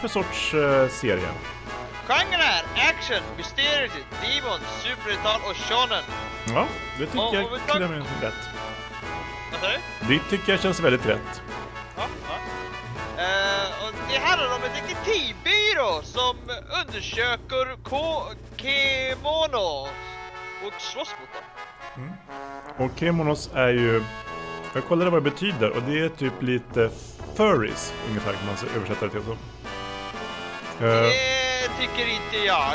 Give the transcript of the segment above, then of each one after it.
för sorts eh, serie? Genren är action, mysterious, demon, superhjältar och shonen. Ja, det tycker Och- jag mig rätt. Vad sa du? Det tycker jag känns väldigt rätt. Ja, ja. Eh, och det handlar om en detektivbyrå som undersöker kemonos och slåss mot dem. Och kemonos är ju... Jag kollade vad det betyder och det är typ lite furries ungefär kan man översätta det till som. Eh, Det tycker inte jag.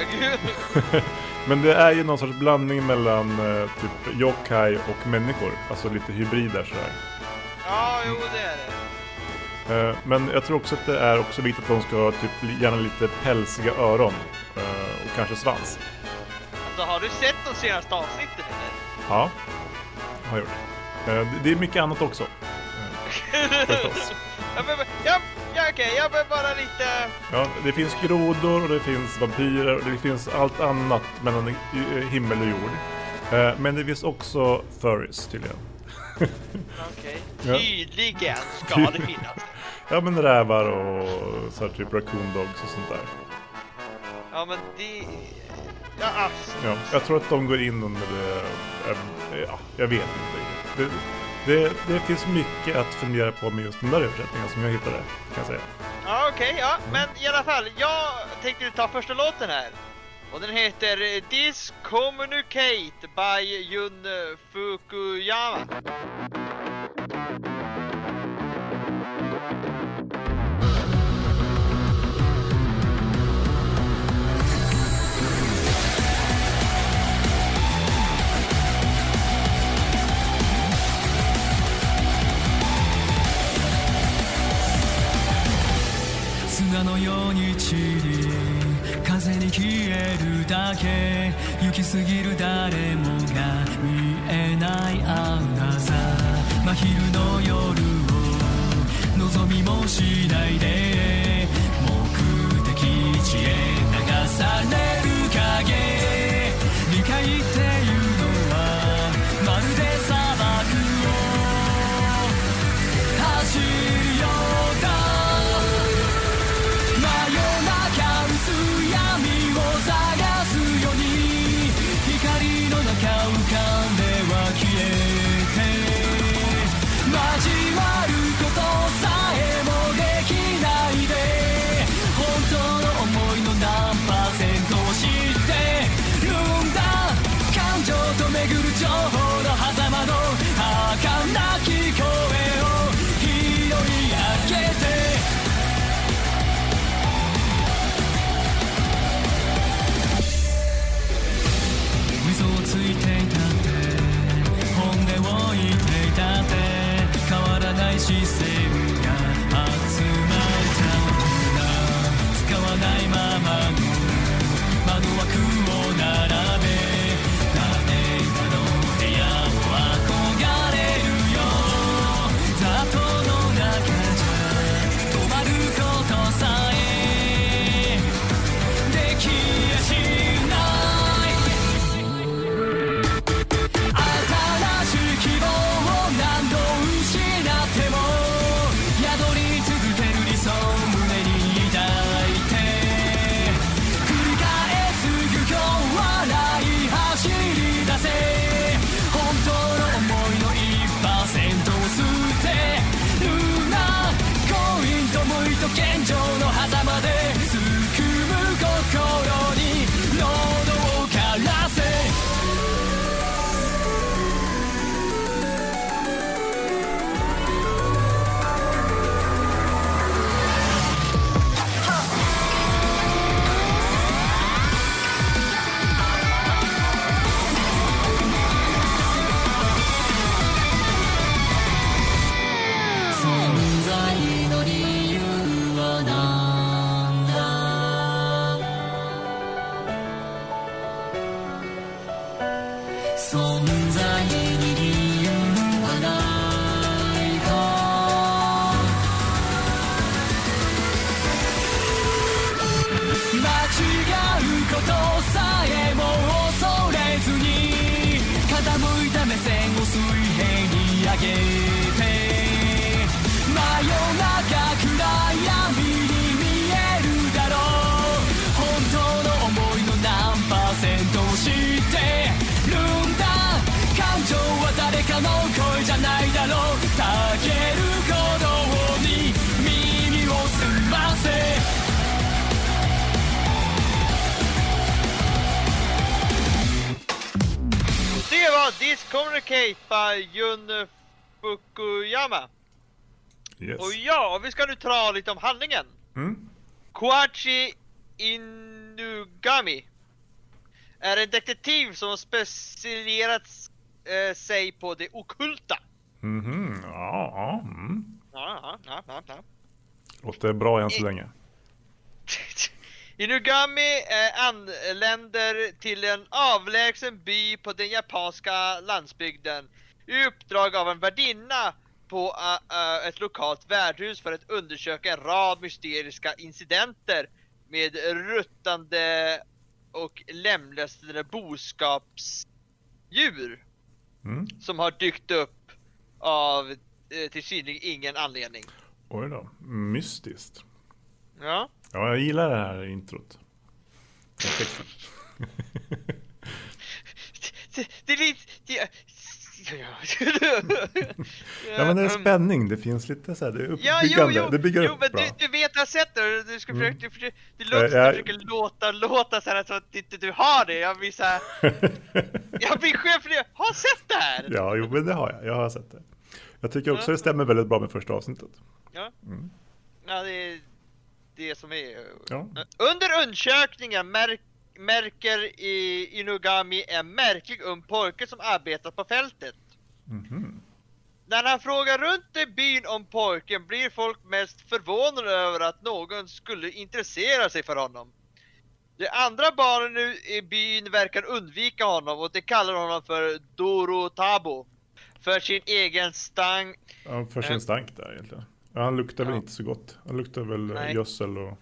Men det är ju någon sorts blandning mellan eh, typ yokai och människor. Alltså lite hybrider sådär. ja, jo det är det. Eh, Men jag tror också att det är också viktigt att de ska ha typ gärna lite pälsiga öron. Och kanske svans. Alltså har du sett de senaste avsnitten eller? Ja, har jag gjort. Eh, det- är mycket annat också. Förstås. ja, men, ja, okej, jag vill bara lite... Ja, det finns grodor och det finns vampyrer och det finns allt annat mellan himmel och jord. Eh, Men det finns också furries tydligen. Okej. Ja. Tydligen ska det finnas. Ja men rävar och så här typ raccoon dogs och sånt där. Ja men det... Ja, alltså. Ja, jag tror att de går in under det... Ja, jag vet inte. Det, det, det finns mycket att fundera på med just den där översättningen som jag hittade, kan jag säga. Ja okej, ja. Men i alla fall, jag tänkte ta första låten här. Och den heter Discommunicate by Jun eh, Fukuyama. 砂のように散り風に消えるだけ行き過ぎる誰もが見えないアナザー真昼の夜を望みもしないで目的地へ流される影。理解って var Discommunicate by Jun Fukuyama. Yes. Och ja, vi ska nu dra lite om handlingen. Mm. Koichi Inugami är en detektiv som har specialiserat eh, sig på det okulta. Mhm. Ja, ja. Mm. Ja, ja, ja, ja. Låter bra än så I- länge. Inugami eh, anländer till en avlägsen by på den japanska landsbygden i uppdrag av en värdinna på eh, eh, ett lokalt värdhus för att undersöka en rad mysteriska incidenter med ruttande och lemlästade boskapsdjur Mm. som har dykt upp av eh, till synlig ingen anledning. Oj då. Mystiskt. Ja. Ja, jag gillar det här introt. Det, det är lite... Det, Ja men det är spänning, det finns lite så här, det är Ja, uppbyggande, jo, jo, det bygger jo upp men bra. du, du vet jag har sett det, du ska Mm. försöka, du, försöker, det låter som jag- du försöker låta, låta så här så att inte du har det, jag blir såhär, jag blir själv för det, har sett det här! ja, jo men det har jag, jag har sett det. Jag tycker också Ja. det stämmer väldigt bra med första avsnittet. Ja, Mm. ja det är det som är... Ja. Under undersökningen märk, märker i Inugami en märklig ung pojke som arbetar på fältet. Mhm. När han frågar runt i byn om pojken blir folk mest förvånade över att någon skulle intressera sig för honom. De andra barnen nu i byn verkar undvika honom och de kallar honom för Dorotabo. För sin egen stang... Ja, för sin stank där egentligen. Ja, han luktar väl Ja. inte så gott. Han luktar väl eh, Nej. gödsel och,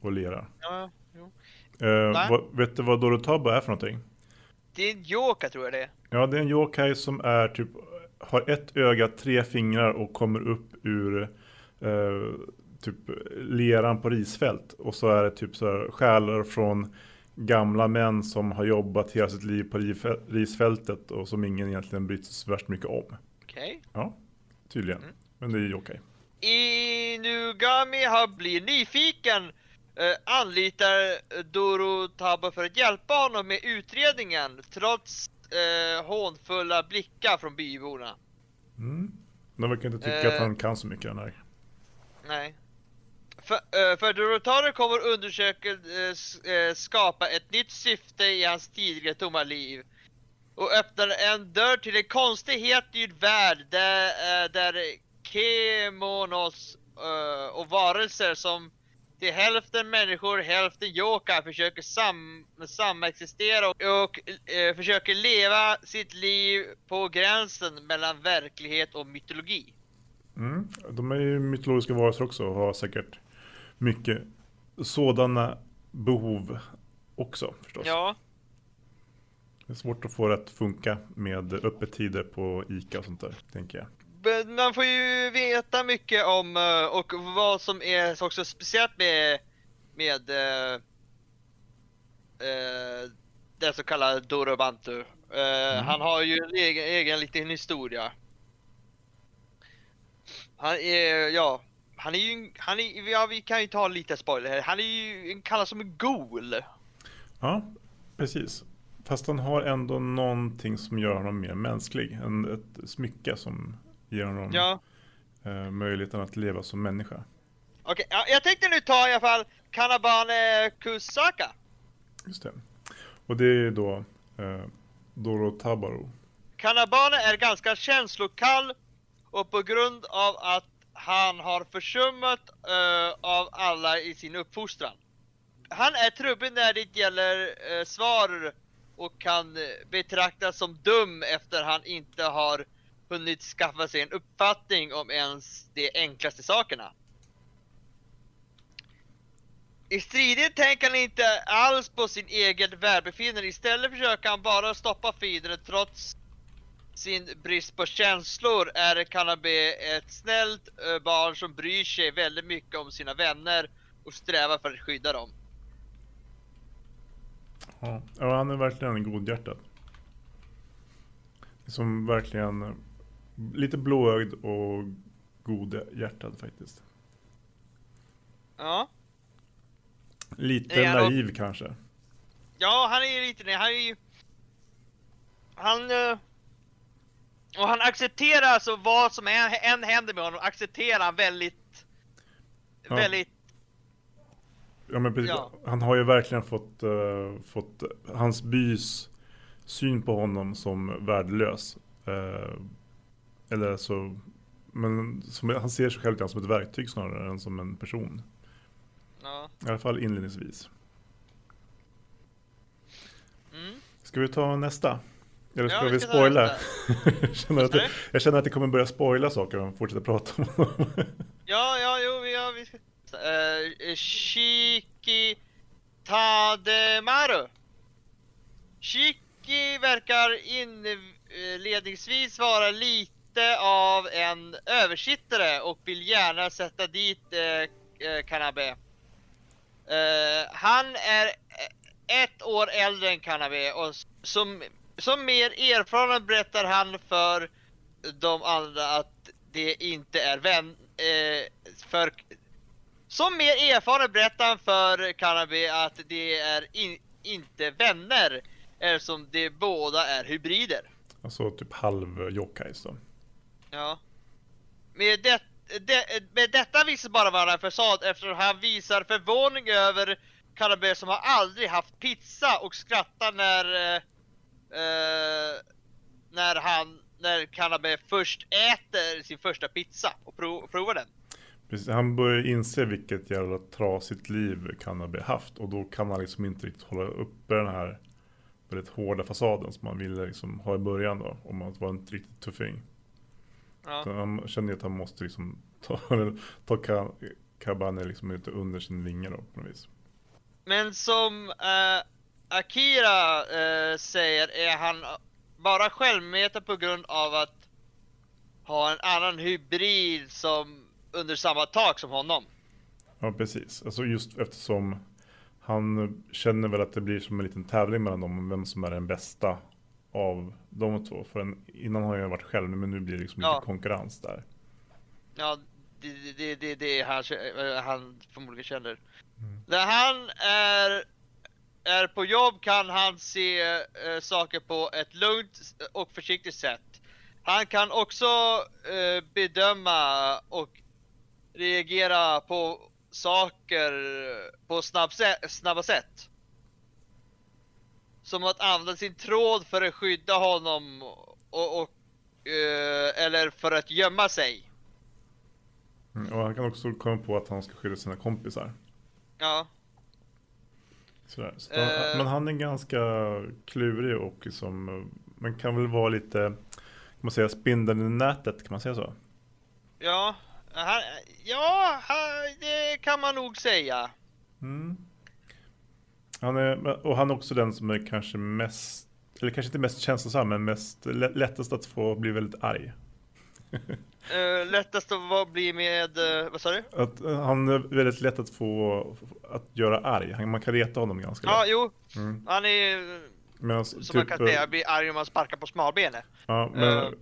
och lera. Ja, jo. Eh, Va? vad, vet du vad Dorotabo är för någonting? Det är en joka tror jag det är. Ja, det är en yokai som är typ har ett öga, tre fingrar och kommer upp ur eh, typ leran på risfält. Och så är det typ så här själar från gamla män som har jobbat hela sitt liv på risfältet och som ingen egentligen brytt sig så värst mycket om. Okej. Ja, tydligen. Mm. Men det är ju okej. Inugami har blivit nyfiken, eh, anlitar Dorotabo för att hjälpa honom med utredningen trots eh, hånfulla blickar från byborna. Mm. De verkar inte tycka Eh. att han kan så mycket den här. Nej. För, eh, för Dorotabo kommer undersöka eh, eh, skapa ett nytt syfte i hans tidigare tomma liv. Och öppnar en dörr till en konstig hetgjord värld där, eh, där kemonos eh, och varelser som till hälften människor, hälften yokai försöker sam, samexistera och, och eh, försöker leva sitt liv på gränsen mellan verklighet och mytologi. Mm. De är ju mytologiska varelser också och har säkert mycket sådana behov också förstås. Ja, Det är svårt att få det att funka med öppettider på ICA och sånt där, tänker jag. Man får ju veta mycket om eh, och vad som är också speciellt med med eh, eh, det så kallade Dorobantu. Eh, Han har ju en egen, egen liten historia. Han är, ja, han är ju, han är, ja vi kan ju ta lite spoiler här. Han är ju kallas som en ghoul. Ja, precis. Fast han har ändå någonting som gör honom mer mänsklig. En, ett smycke som ger honom Ja, eh, möjligheten att leva som människa. okej. Ja, jag tänkte nu ta i alla fall Kanabane Kusaka. Just det. Och det är då eh, Dorotabaro. Kanabane är ganska känslokall och på grund av att han har försummat eh, av alla i sin uppfostran. Han är trubbig när det gäller eh, svar och kan eh, betraktas som dum efter han inte har hunnit skaffa sig en uppfattning om ens de enklaste sakerna. I strider tänker han inte alls på sin egen välbefinnande, istället försöker han bara stoppa fienden trots sin brist på känslor är Kanabe ett snällt barn som bryr sig väldigt mycket om sina vänner och strävar för att skydda dem. Ja, han är verkligen godhjärtad. Som verkligen lite blåögd och godhjärtad faktiskt. Ja. Lite Det naiv kanske. Ja, han är ju lite han är ju... Han... eh, Och han accepterar alltså vad som än, än händer med honom, accepterar han väldigt... Ja. Väldigt... Ja men precis. Ja. Han har ju verkligen fått, eh, fått hans bys syn på honom som värdelös. Eh, eller så, men som, han ser sig själv lite som ett verktyg snarare än som en person. Ja. I alla fall inledningsvis. Mm. Ska vi ta nästa? Eller ska Ja, vi spoila? jag, känner att det, jag känner att det kommer börja spoila saker om vi fortsätter prata om honom. Ja, ja, jo, vi- ja, vi ska... Uh, Shiki Tademaru. Shiki verkar inledningsvis vara lite av en översittare och vill gärna sätta dit eh, eh uh, Kanabe. Eh, han är ett år äldre än Kanabe och som, som mer erfaren berättar han för de andra att det inte är vän... Eh, för, som mer erfaren berättar han för Kanabe att det är in, inte vänner eftersom de båda är hybrider. alltså typ halv yokais då. Ja. Med, det, det, med detta visar bara vara en fasad eftersom han visar förvåning över Kanabe som har aldrig haft pizza och skrattar när eh, eh när han när Kanabe först äter sin första pizza och prov, provar den. Precis, han börjar inse vilket jävla trasigt liv Kanabe haft och då kan han liksom inte riktigt hålla uppe den här väldigt hårda fasaden som man ville liksom ha i början då, om man var en riktigt tuffing. Ja. Så han känner att han måste liksom ta, ta Ka- Kabane liksom lite under sin vinge då på något vis. Men som eh, Akira eh, säger är han bara självmedveten på grund av att ha en annan hybrid som under samma tak som honom. Ja precis, alltså just eftersom han känner väl att det blir som en liten tävling mellan dem om vem som är den bästa av de två. För en, innan har jag varit själv men nu blir det liksom Ja. lite konkurrens där. Ja, det är det, det, det han, eh, han förmodligen känner. När han är, är på jobb kan han se eh, saker på ett lugnt och försiktigt sätt. Han kan också eh, bedöma och reagera på saker på snabb, snabba sätt. Som att använda sin tråd för att skydda honom och, och eh, eller för att gömma sig. Mm, och han kan också komma på att han ska skydda sina kompisar. Ja. Sådär. Så han, men han är ganska klurig och eh, man kan väl vara lite, kan man säga spindeln i nätet, kan man säga så? Ja, han, ja han, det kan man nog säga. Mm. Han är, och han är också den som är kanske mest, eller kanske inte mest känslosam, men mest lä- lättast att få bli väldigt arg. Uh, lättast att vara- bli med, eh, vad sa du? Att, eh, han är väldigt lätt att få att göra arg. Han, man kan reta honom ganska Ja, lätt. jo, Mm. han är Medan som typ, man kan säga, blir arg om man sparkar på smalbenet. Ja, men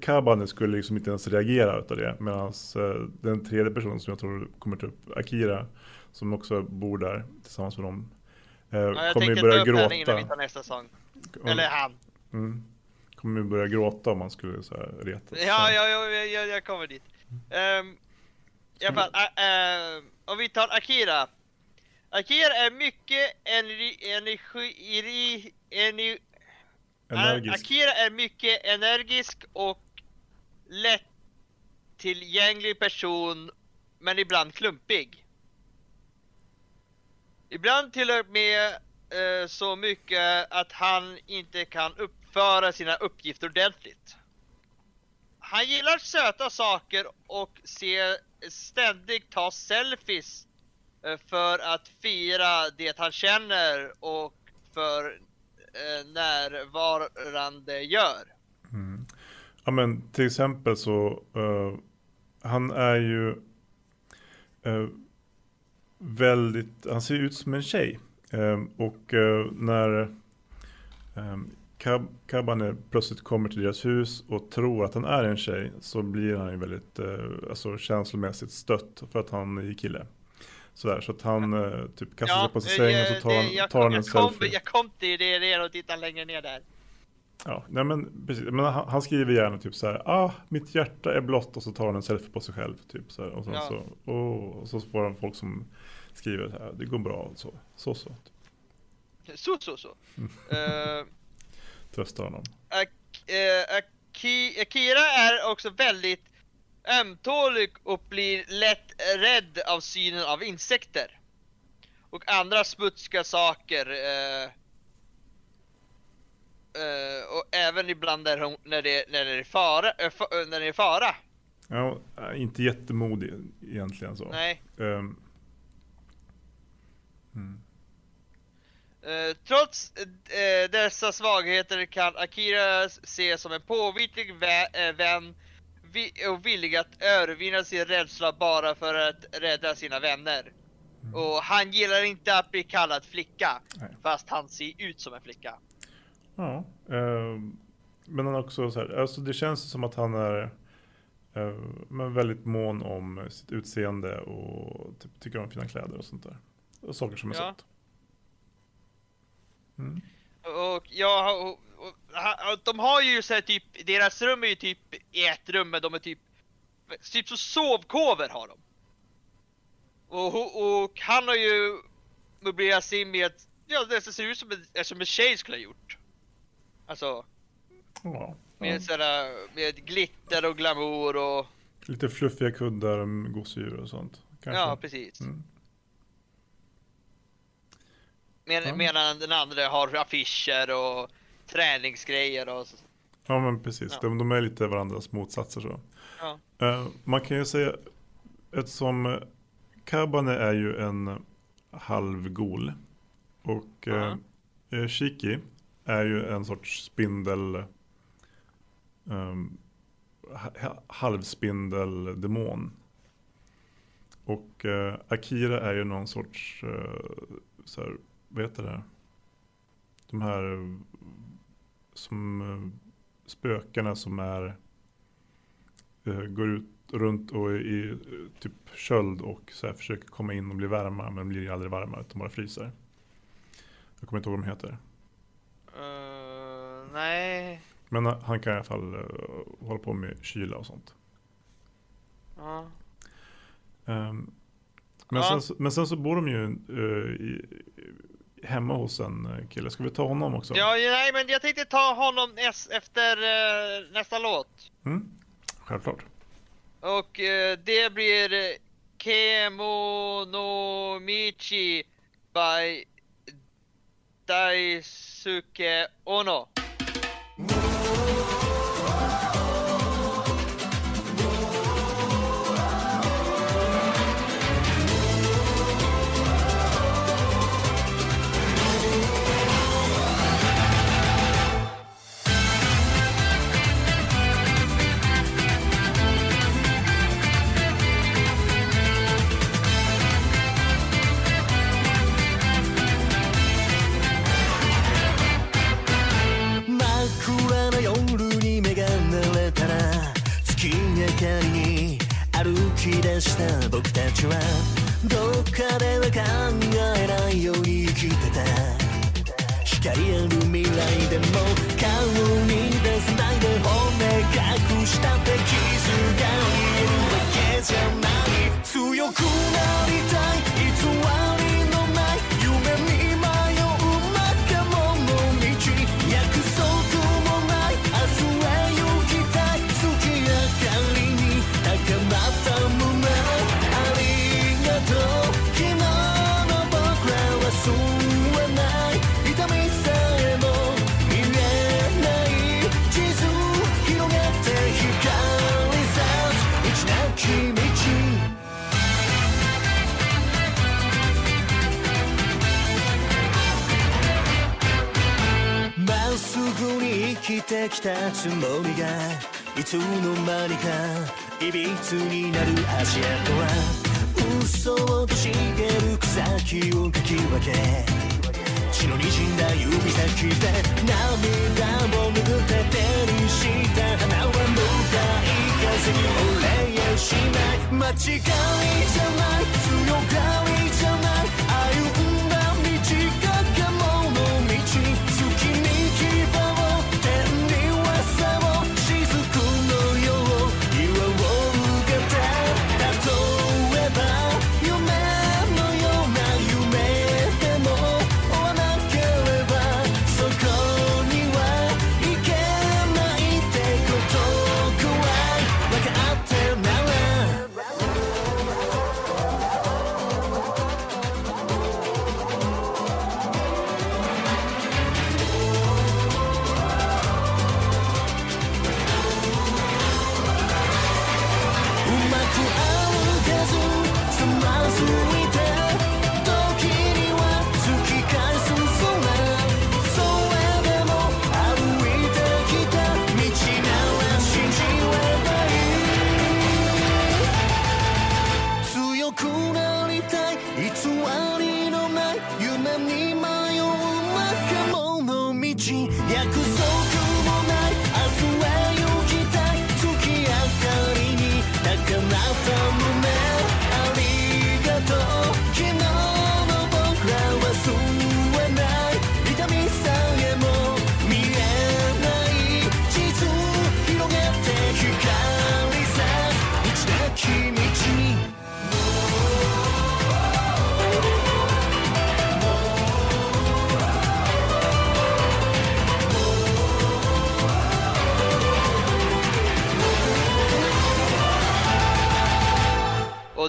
Kabane skulle liksom inte ens reagera utav det. Medan den tredje personen som jag tror kommer ta upp, Akira, som också bor där tillsammans med dem, eh, Ja, jag kommer ju börja ta upp henne innan vi gråta. tar nästa sång. Eller han. Mm, kommer ju börja gråta om man skulle så här retas. Ja, ja, ja, ja, ja, jag kommer dit. Um, I alla fall, ä- äh, om vi tar Akira. Akira är mycket energi, energi, energi, energi Energisk. Akira är mycket energisk och lätt tillgänglig person, men ibland klumpig. Ibland till och med eh, så mycket att han inte kan uppföra sina uppgifter ordentligt. Han gillar söta saker och ser ständigt ta selfies eh, för att fira det han känner och för eh, närvarande gör. Mm. ja men till exempel så, uh, han är ju uh, väldigt, han ser ut som en tjej. Eh, och eh, när eh, Kab- Kabane plötsligt kommer till deras hus och tror att han är en tjej så blir han ju väldigt eh, alltså, känslomässigt stött för att han är kille. Sådär, så att han eh, typ kastar sig på sin säng och så tar, det- han- jag, tar han en jag, kom, selfie. jag kom till det redan och tittade längre ner där. Ja, nej men precis. Men han, han skriver gärna typ så här, ah, mitt hjärta är blått och så tar han en selfie på sig själv typ så här. Och, sen Ja. så, oh, och så får han folk som skriver så här, det går bra och så, så, så. Så, så, så. Mm. Eh, Tröstar honom. Ak- eh, Aki- Akira är också väldigt ömtålig och blir lätt rädd av synen av insekter. Och andra smutsiga saker. Eh, eh, och även ibland när, hon, när, det, när det är fara. eh, eh, när det är fara. Ja, äh, inte jättemodig egentligen så. Nej. Ehm, mm. Eh, trots eh, dessa svagheter kan Akira ses som en vä- eh, vän vi- och villig att övervinna sin rädsla bara för att rädda sina vänner. Och han gillar inte att bli kallad flicka, Nej. fast han ser ut som en flicka. Ja, men han också så här, alltså det känns som att han är eh, men väldigt mån om sitt utseende och typ, tycker om fina kläder och sånt där. Och saker som är Ja. sött. Mm. Och ja, och, och, och de har ju så här typ, deras rum är ju typ i ett rum, men de är typ, typ så sovkover har de. Och, och han har ju möblerat sig med, ja det ser ut som en, som en tjej skulle ha gjort. Alltså, Ja, med ja. sådär, med glitter och glamour och, Lite fluffiga kuddar, med gosedjur och sånt. Kanske. ja precis. Mm. Men, Ja. Medan den andra har affischer och träningsgrejer och så. Ja men precis, Ja. de, de är lite varandras motsatser så. Ja. Eh, man kan ju säga, eftersom uh, Kabane är ju en halvgol och uh, Shiki är ju en sorts spindel, um, halvspindeldemon. Och uh, Akira är ju någon sorts, uh, så här, vad heter det? De här som uh, spökena som är går ut runt och i typ köld och så här försöker komma in och bli varma men blir aldrig varma utan bara fryser. Jag kommer inte ihåg vad de heter. Nej. Men han- kan i alla fall uh, hålla på med kyla och sånt. Ja. Ehm, men, Ja. sen, men sen så bor de ju eh, i, hemma hos en eh, kille. Ska vi ta honom också? Ja, nej, men jag tänkte ta honom efter eh, nästa låt. Mm? Självklart. Och eh, det blir Kemonomichi by Daisuke Ono. いびつになる足跡は嘘を閉じげる草木をかき分け。血のにじんだ指先で涙を拭って手にした花は向かい風にお礼をしない。間違いじゃない。強がり。Jean Yeah, cause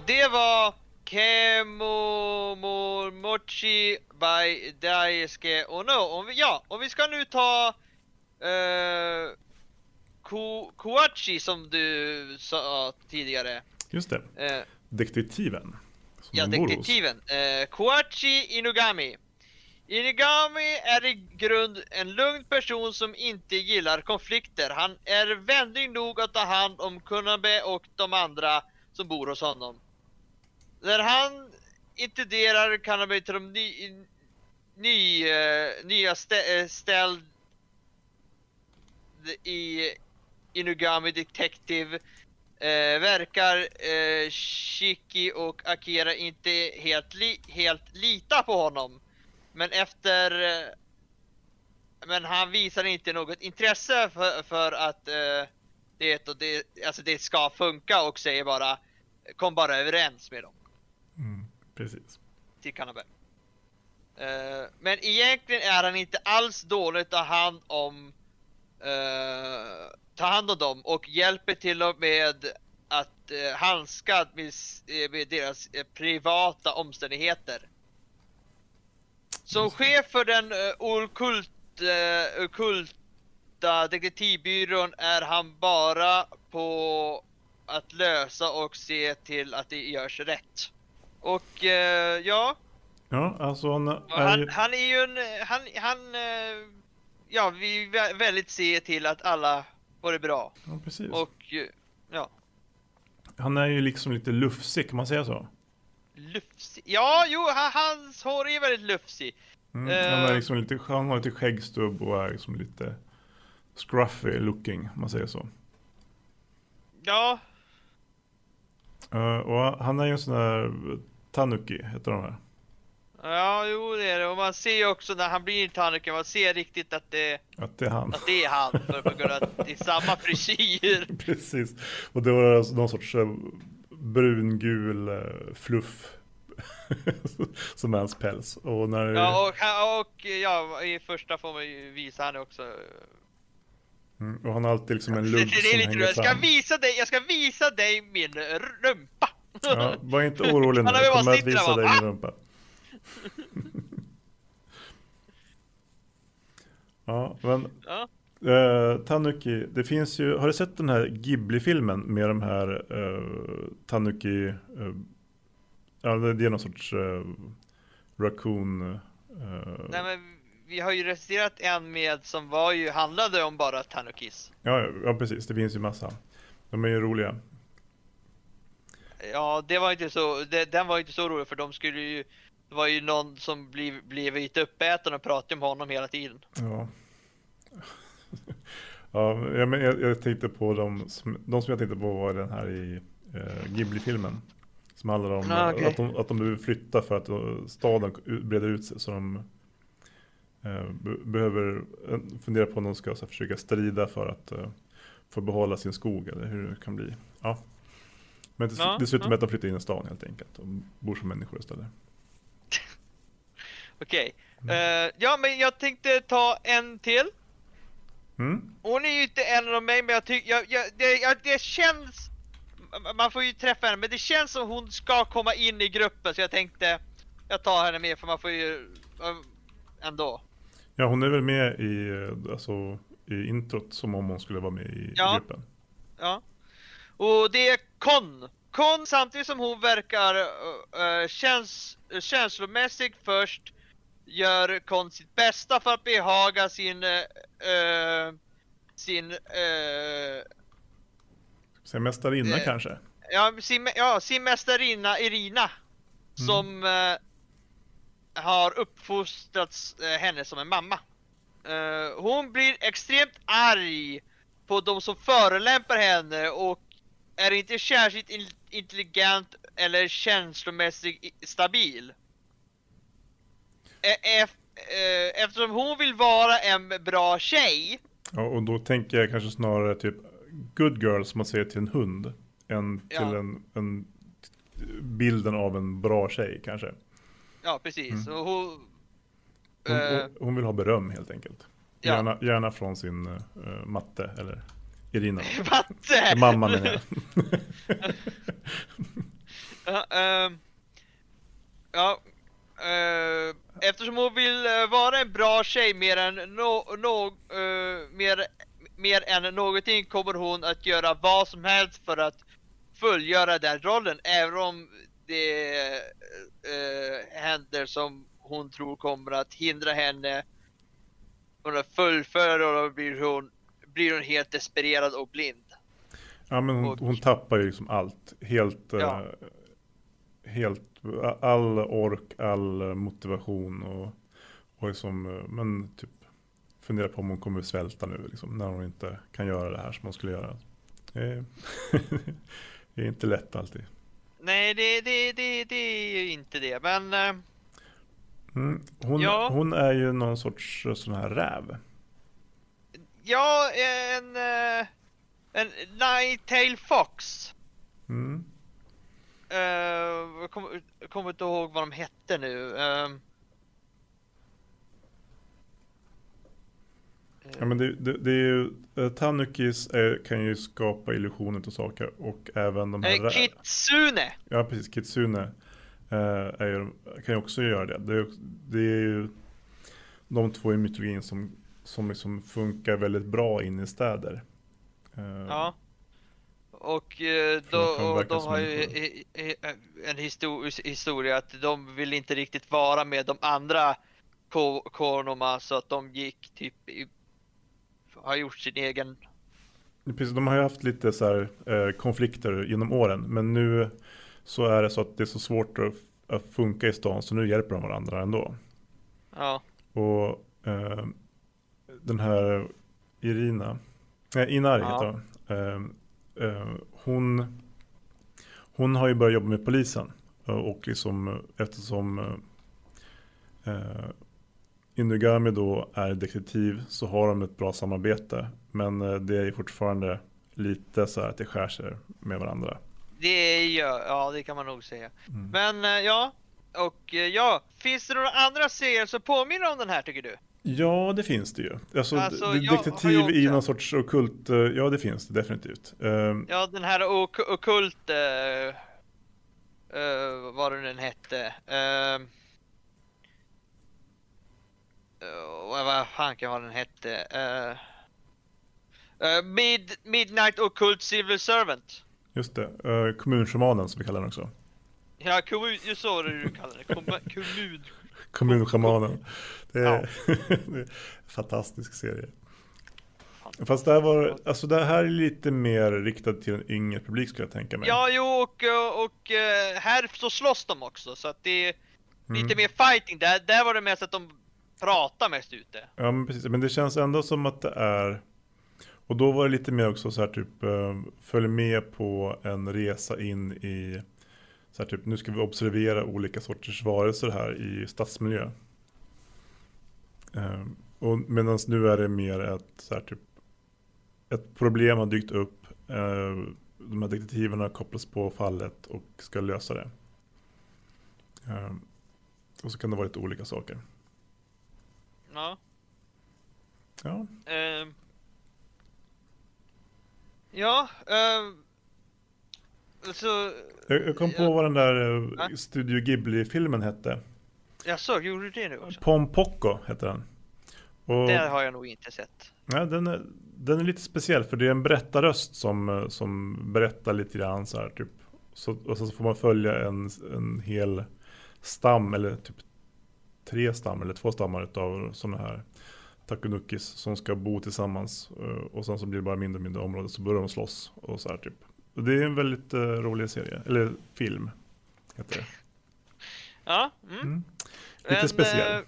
det var Kemomomochi by Daisuke Ono. Om vi, ja, och vi ska nu ta uh, Ko, Koachi som du sa tidigare. Just det, Eh, detektiven. Ja, detektiven. Eh, Koachi Inugami. Inugami är i grund en lugn person som inte gillar konflikter. Han är vänlig nog att ta hand om Kunabe och de andra som bor hos honom. När han inkluderar Kunabe till de ny, ny, eh, nya stä, eh, ställd i Inugami Detective Eh, verkar eh, Shiki och Akira inte helt, li helt lita på honom. Men efter... Eh, men han visar inte något intresse för, för att eh, det, och det, alltså det ska funka och säger bara Kom bara överens med dem precis. till Kanabe. Eh, men egentligen är han inte alls dålig att ta hand om eh, ta hand om dem och hjälper till och med att uh, handskas med, s- eh, med deras eh, privata omständigheter. Som chef för den uh, okult, uh, ockulta detektivbyrån är han bara på att lösa och se till att det görs rätt. Och eh, ja, Ja, alltså han är han, ju... han är ju en, han, han, eh, ja vi vä- väldigt ser till att alla får det bra. Ja, precis. Och eh, ja, Han är ju liksom lite lufsig, kan man säga så? lufsig. Ja, jo, han, hans hår är väldigt lufsig. Mm. Eh. Han, är liksom lite, han har lite skäggstubb och är liksom lite scruffy looking, om man säger så. Ja, Eh, och han är ju en sån där Tanuki, heter de här. ja, jo det är det. Och man ser ju också när han blir Tanuki, man ser riktigt att det, Att det är han. att det är han. För på grund av att det är samma frisyr. Precis. Och det var alltså någon sorts eh, brungul eh, fluff. som är hans päls. Och när... Ja, och, och ja, i första får man ju visa han också. Mm, och han har alltid liksom en lugg som hänger roligt. Jag ska fram. visa dig, jag ska visa dig min rumpa. Ja, var inte orolig nu, jag kommer att visa dig min rumpa. ja, men Ja. eh, Tanuki, det finns ju, har du sett den här Ghibli-filmen med de här eh, Tanuki, eh, ja det det är någon sorts eh, raccoon. Eh, Nej men vi har ju recenserat en med som var ju, handlade om bara Tanukis. Ja, ja, precis. Det finns ju massa. De är ju roliga. Ja, det var inte så, det, den var inte så rolig för de skulle ju, det var ju någon som blev, blev lite uppäten och pratade om honom hela tiden. Ja. ja, men jag, jag tänkte på de som, de som jag tänkte på var den här i eh, Ghibli-filmen. Som handlar om Ah, okej. att, de, att de behöver flytta för att staden breder ut sig. Så de behöver eh, fundera på om de ska försöka strida för att eh, få behålla sin skog eller hur det kan bli. Ja. Men det, Ja, slutar ja. med att de flyttar in i stan helt enkelt och bor som människor istället. Okej. Eh, ja, men jag tänkte ta en till. Mm. Hon är ju inte en av mig, men jag tycker, jag, jag, det, jag, det känns, man får ju träffa henne, men det känns som hon ska komma in i gruppen, så jag tänkte, jag tar henne med, för man får ju, eh, ändå. Ja, hon är väl med i, eh, alltså, i introt som om hon skulle vara med i Ja. gruppen. Ja. Och det är Con. Con samtidigt som hon verkar uh, käns känslomässigt först gör Con sitt bästa för att behaga sin eh, sin uh, Sen mästarinna Eh. kanske? ja, sin, ja, sin mästarinna Irina som eh, har uppfostrat eh, henne som en mamma. Eh, hon blir extremt arg på de som förolämpar henne och är inte särskilt in- intelligent eller känslomässigt stabil. E- ef- eh, eftersom hon vill vara en bra tjej Ja, och då tänker jag kanske snarare typ good girl som man säger till en hund. Än till Ja. en, en bilden av en bra tjej kanske. Ja precis, och hon... Hon, eh, hon, hon vill ha beröm helt enkelt. Ja. Gärna, gärna från sin uh, matte eller Irina. Matte! Mamma menar jag. Ja, eh, eftersom hon vill eh, vara en bra tjej mer än, no, no, eh, mer, mer än någonting kommer hon att göra vad som helst för att fullgöra den rollen, även om det uh, händer som hon tror kommer att hindra henne från att fullfölja och då blir hon, blir hon helt despererad och blind. Ja men hon, Och- hon tappar ju liksom allt. Helt, eh, Ja. helt all ork, all motivation och, och liksom, eh, men typ funderar på om hon kommer svälta nu liksom, när hon inte kan göra det här som hon skulle göra. Det är, det är inte lätt alltid. Nej, det, det, det, det är ju inte det, men eh, Mm. Hon, Ja. hon är ju någon sorts eh, sån här räv. Ja, en... eh, En Nine-Tail Fox. Mm. Eh, jag kommer inte ihåg vad de hette nu. ehm. Ja, men det, det, det är ju, eh, Tanukis är, kan ju skapa illusioner till saker och även de här Eh, Kitsune! Ja, precis. Kitsune eh, är, ju- kan ju också göra det. Det är, det är ju de två i mytologin som, som liksom funkar väldigt bra in i städer. Eh, Ja. Och, eh, då, och de har ju människor. i- i- en histor- historia att de vill inte riktigt vara med de andra Ko- Konoma så att de gick typ i, har gjort sin egen Precis, de har ju haft lite så här, eh, konflikter genom åren. Men nu så är det så att det är så svårt att, att funka i stan. Så nu hjälper de varandra ändå. Ja, Och eh, den här Irina, nej Inari Ja. heter hon. Eh, eh, hon. Hon har ju börjat jobba med polisen. eh, Och liksom eh, eftersom Inugami då är detektiv så har de ett bra samarbete. Men eh, det är fortfarande lite så här att det skär sig med varandra. det gör, ja det kan man nog säga. Mm. Men eh, ja, och eh, ja, finns det några andra serier som påminner om den här tycker du? Ja, det finns det ju. Alltså, Alltså, detektiv i någon sorts ockult, eh, ja det finns det definitivt. Eh, Ja, den här ok okult, uh, uh, vad den hette. Uh, uh, vad fan kan vad den hette? Uh, Mid Midnight Occult Civil Servant. Just det, uh, kommunshamanen som vi kallar den också. Ja, kommun, ju så är det du kallar det. Kommun, kommun, Kommunschamanen. Det är, det är en fantastisk serie. Fast det här, var, alltså det här är lite mer riktat till en yngre publik skulle jag tänka mig. Ja, jo, och, och, och här så slåss de också, så att det är Mm. lite mer fighting. Där, där var det mest att de Prata mest ute. Ja men precis, men det känns ändå som att det är Och då var det lite mer också så här typ eh, Följ med på en resa in i så här typ, nu ska vi observera olika sorters varelser här i stadsmiljö. Eh, och medan nu är det mer ett så här typ Ett problem har dykt upp. Eh, de här detektiverna kopplas på fallet och ska lösa det. Och så kan det vara lite olika saker. Ja. Ja, ehm. ja, um, så... Jag, jag kom på Ja. vad den där Va? Studio Ghibli-filmen hette. Jag såg, gjorde du det nu också? Pom Pocco heter den. Och, Det har jag nog inte sett. ja, den, är, den är lite speciell för det är en berättarröst som, eh, som berättar lite grann så här typ. Så, och så får man följa en, en hel stam eller typ tre stammar eller två stammar utav sådana här takunukis som ska bo tillsammans. eh, Och sen så blir det bara mindre och mindre områden så börjar de slåss och så här typ. Och det är en väldigt uh, rolig serie, eller film heter det. Ja, mm. Mm. Lite Men, speciell. eh,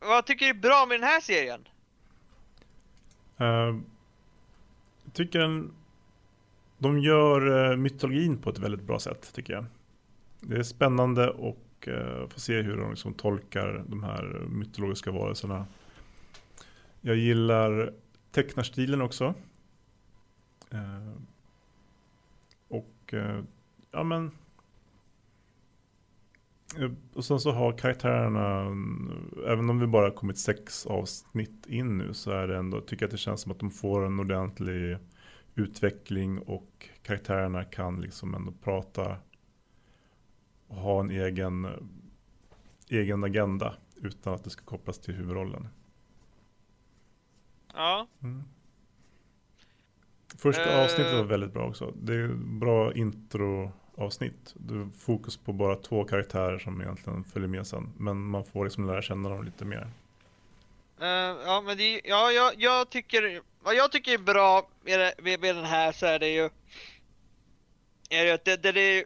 vad tycker du är bra med den här serien? Eh, jag tycker den, de gör uh, mytologin på ett väldigt bra sätt tycker jag. Det är spännande och uh, eh, få se hur de liksom tolkar de här mytologiska varelserna. Jag gillar tecknarstilen också. Eh, och eh, ja men eh, och sen så har karaktärerna, mm, även om vi bara kommit sex avsnitt in nu så är det ändå, tycker jag att det känns som att de får en ordentlig utveckling och karaktärerna kan liksom ändå prata ha en egen, egen agenda utan att det ska kopplas till huvudrollen. Ja, Första Eh. avsnittet var väldigt bra också. Det är bra introavsnitt. Du har fokus på bara två karaktärer som egentligen följer med sen. Men man får liksom lära känna dem lite mer. Eh, ja men det, ja, jag, jag tycker, vad jag tycker är bra med, det- med, med den här så är det ju, är ju att det, det, det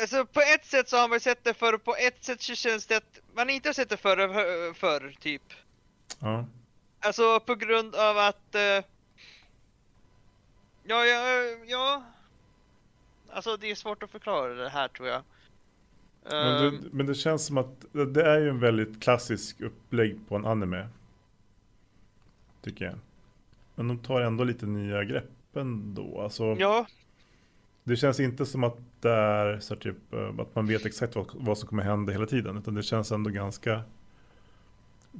Alltså på ett sätt så har man sett det förr, på ett sätt så känns det att man inte har sett det förr, förr typ. Ja, Alltså på grund av att... eh, ja, ja, ja. Alltså det är svårt att förklara det här tror jag. men, Ehm, det, men det känns som att det är ju en väldigt klassisk upplägg på en anime. Tycker jag. Men de tar ändå lite nya grepp ändå. Alltså, ja, Det känns inte som att det är så typ, eh, att man vet exakt vad, vad som kommer hända hela tiden. Utan det känns ändå ganska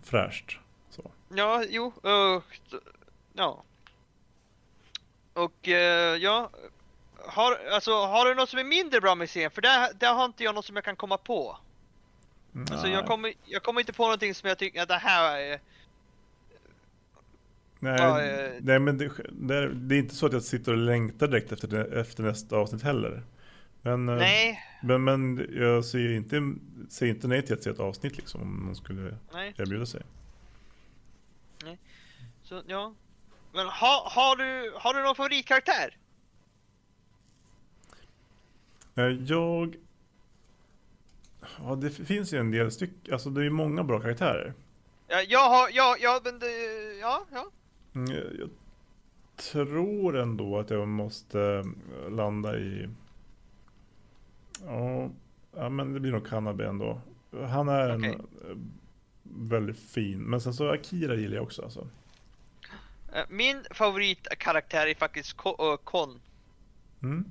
fräscht. Så. ja, jo, uh, ja. Och eh, ja, har, alltså, har du något som är mindre bra med serien? För där, där har inte jag något som jag kan komma på. Alltså jag kommer, jag kommer inte på någonting som jag tycker att det här är... Nej, Ja, eh, nej men det, det, är, det är inte så att jag sitter och längtar direkt efter, efter nästa avsnitt heller. Men, eh, Nej, men, men jag ser inte, ser inte nej till att se ett avsnitt liksom om någon skulle nej. erbjuda sig. Så ja. Men ha, har, du, har du någon favoritkaraktär? Eh, Jag... Ja, det finns ju en del stycken, alltså det är många bra karaktärer. Ja, jag har, ja, ja, men det, ja, ja. Mm, Jag, jag tror ändå att jag måste eh, landa i... Ja, ja men det blir nog Kanabe ändå. Han är en Okej. eh, väldigt fin. Men sen så Akira gillar jag också alltså. Eh, Min favoritkaraktär är faktiskt eh, Kon. Mm.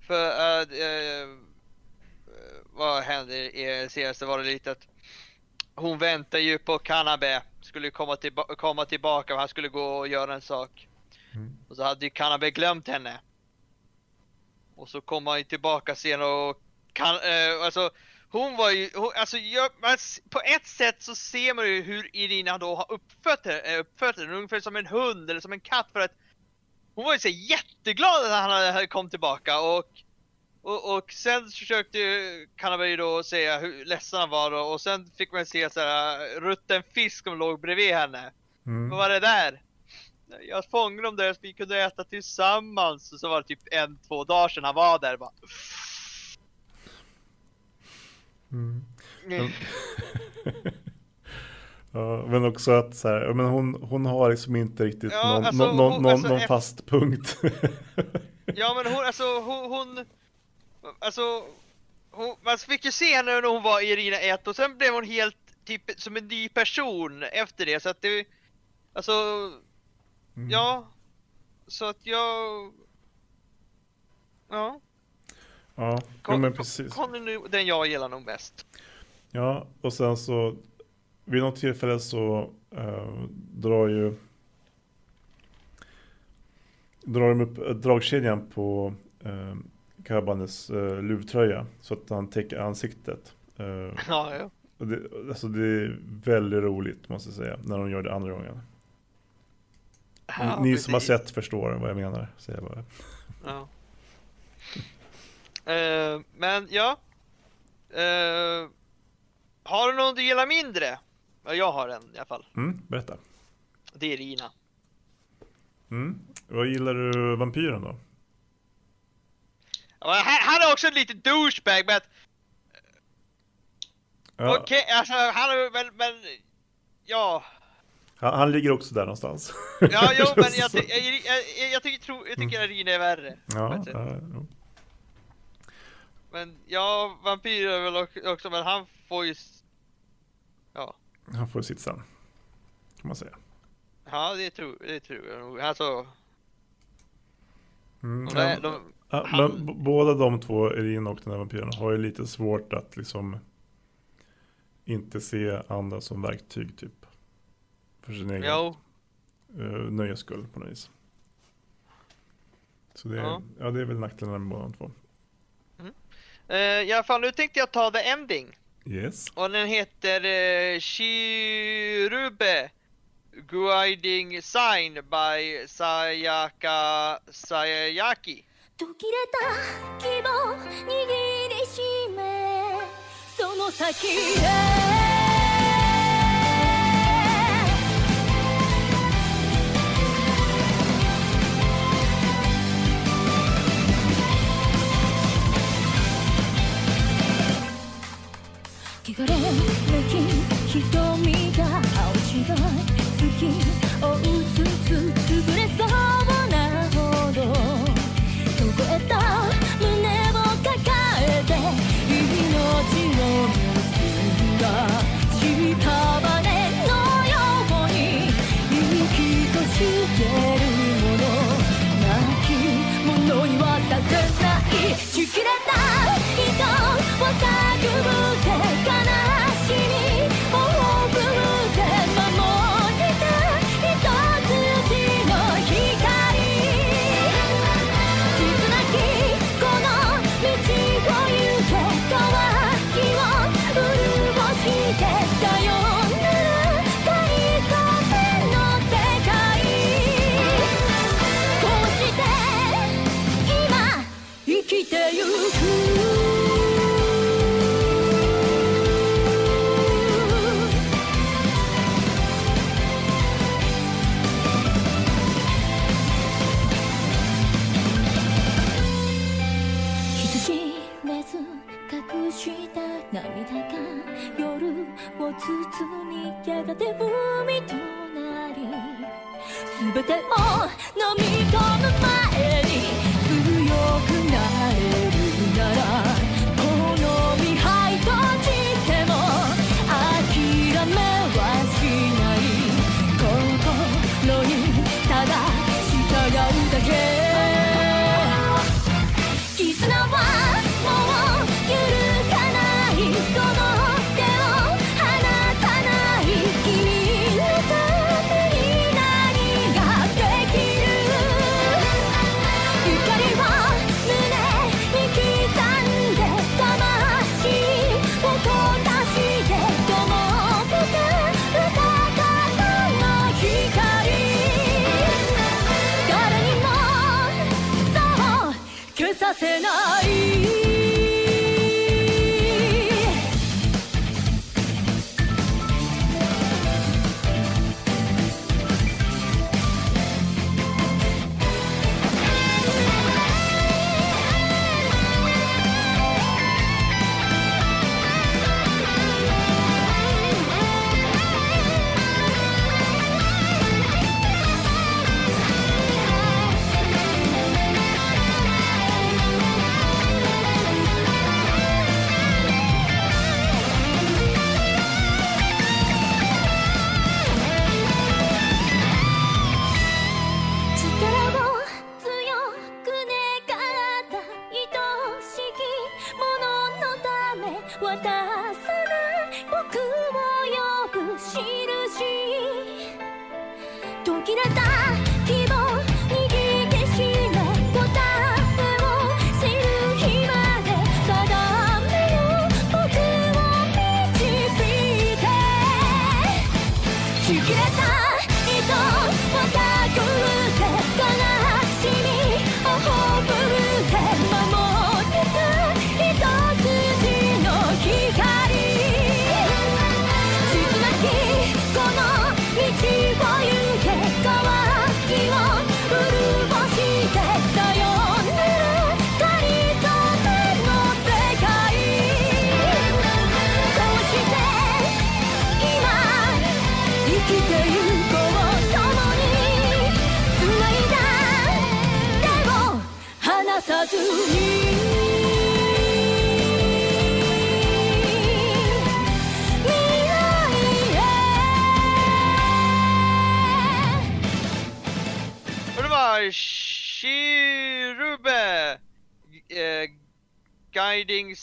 För uh, uh, vad hände i senaste var det lite att hon väntar ju på Kanabe skulle komma, tillba- komma tillbaka och han skulle gå och göra en sak. Mm. Och så hade ju Kanabe glömt henne. Och så kom han ju tillbaka sen och kan, eh, alltså hon var ju, hon, alltså jag, man, på ett sätt så ser man ju hur Irina då har uppfött henne, eh, uppfött henne ungefär som en hund eller som en katt för att hon var ju så jätteglad att han hade- kom tillbaka och Och, och sen försökte Kanabari då säga hur ledsen han var då, och sen fick man se så här rutten fisk som låg bredvid henne. Mm. Vad var det där? Jag fångade dem där så vi kunde äta tillsammans. Och så var det typ en, två dagar sedan han var där bara. Mm. Mm. Ja, men också att så här, men hon, hon har liksom inte riktigt Ja, någon, alltså, någon, någon, hon- någon, alltså, någon efter- fast punkt. Ja men hon, alltså hon, hon alltså hon, man fick ju se henne när hon var i Irina 1 och sen blev hon helt typ som en ny person efter det så att det, alltså, Mm. ja, så att jag, ja, Ja, ja men precis. är nu den jag gillar nog bäst. Ja, och sen så vid något tillfälle så eh, drar ju drar de upp eh, dragkedjan på eh, Kabanes eh, luvtröja så att han täcker ansiktet. Eh, Ja, ja. det, alltså det är väldigt roligt måste jag säga när de gör det andra gången. Ja Ni som har sett förstår vad jag menar. Säger jag bara. Ja. Eh, men ja. Eh, har du någon du gillar mindre? Ja, jag har en i alla fall. Mm, berätta. Det är Rina. Mm. Vad gillar du vampyren då? Ja, Han, är också en liten douchebag men Ja, okej, alltså han är väl, men ja. Han, han ligger också där någonstans. Ja, jo men jag, ty- jag, jag, jag, tycker, tro, jag tycker Mm. Rina är värre. Ja, ja, ja. Men ja, vampyr är väl ock- också, men han får ju... Ja, Han får sitt sen. Kan man säga. ja det tror, det tror jag nog. Alltså, Mm, de, ja. är- de, Ja, Han- men båda de två, Erin och den här vampyren, har ju lite svårt att liksom inte se andra som verktyg typ. För sin egen jo, uh, nöjes skull på något vis. Så det, Ja. ja. det är väl nackdelarna med båda de två. eh, i alla fall nu tänkte jag ta the ending. Yes. Och den heter eh, Shirube Guiding Sign by Sayaka Sayaki. 途切れた希望握りしめその先へ れるき人て海となり全てを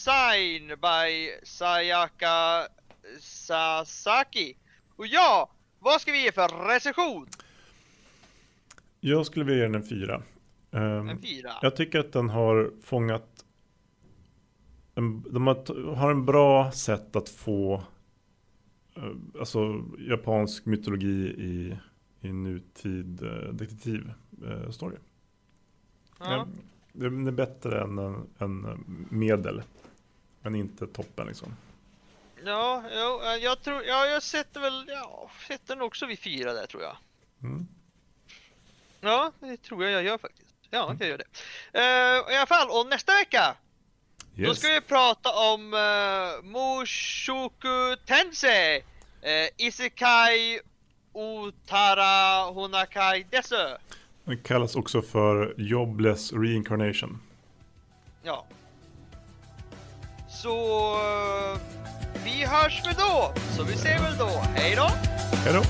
Sign by Sayaka Sasaki. Och ja, vad ska vi ge för recension? Jag skulle vilja ge den en fyra. Ehm, En fyra. Jag tycker att den har fångat en, de har, har en bra sätt att få eh, alltså japansk mytologi i, i nutid uh, detektiv eh. Ja. Det, det är bättre än en, en eh, medel. Men inte toppen liksom. Ja, jo, eh, jag tror, ja, jag sätter väl, ja, sätter den också vid fyra där tror jag. Mm. Ja, det tror jag jag gör faktiskt. Ja, jag gör det. Eh, I alla fall, och nästa vecka Då Yes. ska vi prata om uh, Mushoku Tensei, uh, Isekai Utara Honakai Desu. Den kallas också för Jobless Reincarnation. Ja. Så eh, vi hörs väl då, så vi ses väl då. Hej då! Hej då!